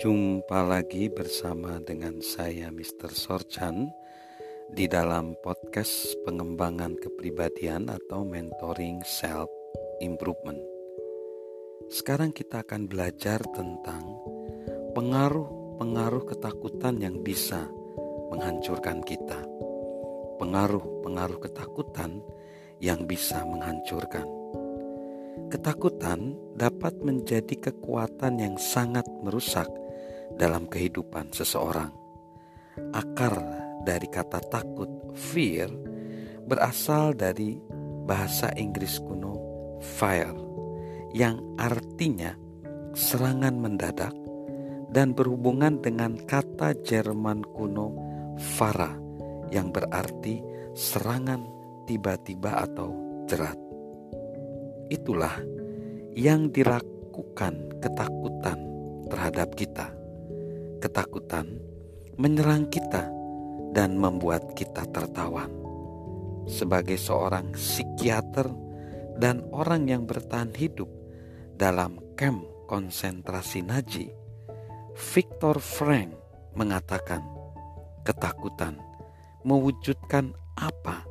Jumpa lagi bersama dengan saya Mr. Sorchan di dalam podcast pengembangan kepribadian atau mentoring self improvement. Sekarang kita akan belajar tentang pengaruh-pengaruh ketakutan yang bisa menghancurkan kita. Pengaruh-pengaruh ketakutan yang bisa menghancurkan. Ketakutan dapat menjadi kekuatan yang sangat merusak dalam kehidupan seseorang. Akar dari kata takut, fear, berasal dari bahasa Inggris kuno fire, yang artinya serangan mendadak dan berhubungan dengan kata Jerman kuno fara yang berarti serangan tiba-tiba atau jerat. Itulah yang dilakukan ketakutan terhadap kita ketakutan menyerang kita dan membuat kita tertawan. Sebagai seorang psikiater dan orang yang bertahan hidup dalam kamp konsentrasi Nazi, Viktor Frank mengatakan, ketakutan mewujudkan apa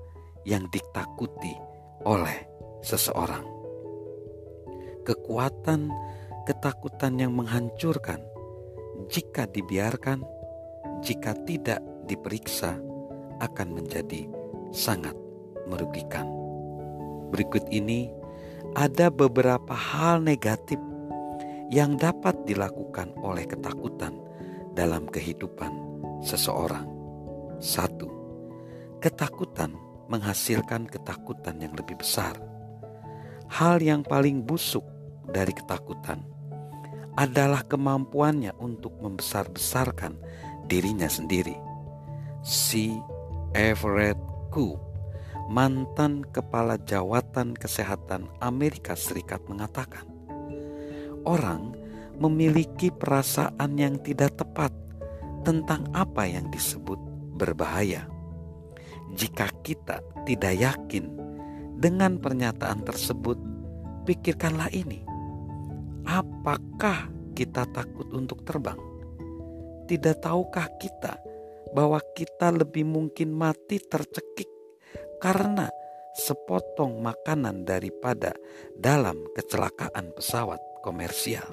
yang ditakuti oleh seseorang. Kekuatan ketakutan yang menghancurkan jika dibiarkan, jika tidak diperiksa, akan menjadi sangat merugikan. Berikut ini ada beberapa hal negatif yang dapat dilakukan oleh ketakutan dalam kehidupan seseorang. Satu, ketakutan menghasilkan ketakutan yang lebih besar. Hal yang paling busuk dari ketakutan adalah kemampuannya untuk membesar-besarkan dirinya sendiri. Si Everett Koop, mantan kepala jawatan kesehatan Amerika Serikat mengatakan, orang memiliki perasaan yang tidak tepat tentang apa yang disebut berbahaya. Jika kita tidak yakin dengan pernyataan tersebut, pikirkanlah ini Apakah kita takut untuk terbang? Tidak tahukah kita bahwa kita lebih mungkin mati tercekik karena sepotong makanan daripada dalam kecelakaan pesawat komersial?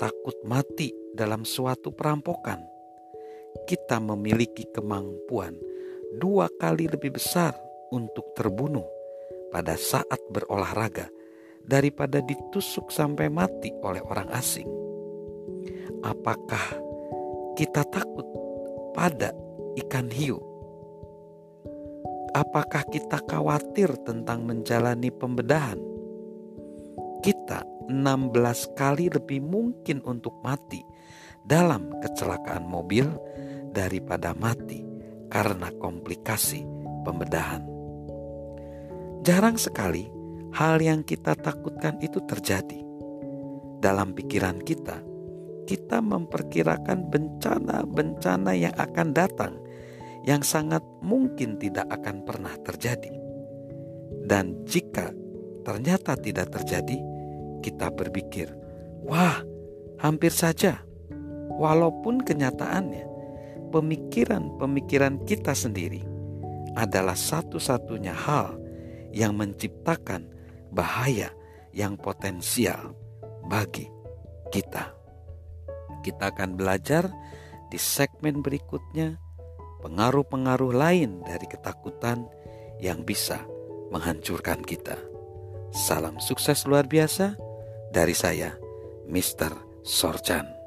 Takut mati dalam suatu perampokan. Kita memiliki kemampuan dua kali lebih besar untuk terbunuh pada saat berolahraga daripada ditusuk sampai mati oleh orang asing. Apakah kita takut pada ikan hiu? Apakah kita khawatir tentang menjalani pembedahan? Kita 16 kali lebih mungkin untuk mati dalam kecelakaan mobil daripada mati karena komplikasi pembedahan. Jarang sekali hal yang kita takutkan itu terjadi. Dalam pikiran kita, kita memperkirakan bencana-bencana yang akan datang yang sangat mungkin tidak akan pernah terjadi. Dan jika ternyata tidak terjadi, kita berpikir, "Wah, hampir saja." Walaupun kenyataannya, pemikiran-pemikiran kita sendiri adalah satu-satunya hal yang menciptakan bahaya yang potensial bagi kita. Kita akan belajar di segmen berikutnya pengaruh-pengaruh lain dari ketakutan yang bisa menghancurkan kita. Salam sukses luar biasa dari saya, Mr. Sorchan.